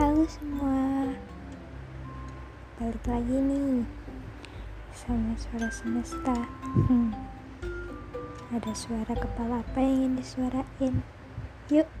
Halo semua. Balik lagi nih. Sama suara semesta. Hmm. Ada suara kepala apa yang ingin disuarain? Yuk.